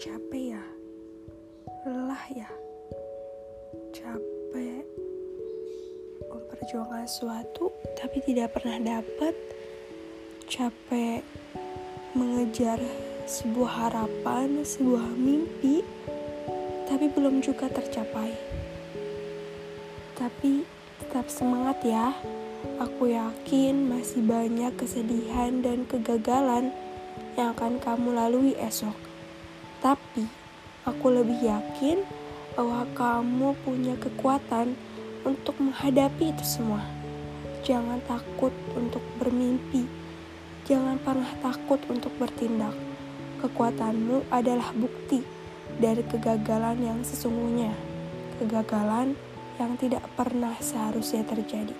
capek ya? Lelah ya? Capek. Memperjuangkan sesuatu tapi tidak pernah dapat capek mengejar sebuah harapan sebuah mimpi tapi belum juga tercapai. Tapi tetap semangat ya. Aku yakin masih banyak kesedihan dan kegagalan yang akan kamu lalui esok. Tapi aku lebih yakin bahwa kamu punya kekuatan untuk menghadapi itu semua. Jangan takut untuk bermimpi. Jangan pernah takut untuk bertindak. Kekuatanmu adalah bukti dari kegagalan yang sesungguhnya. Kegagalan yang tidak pernah seharusnya terjadi.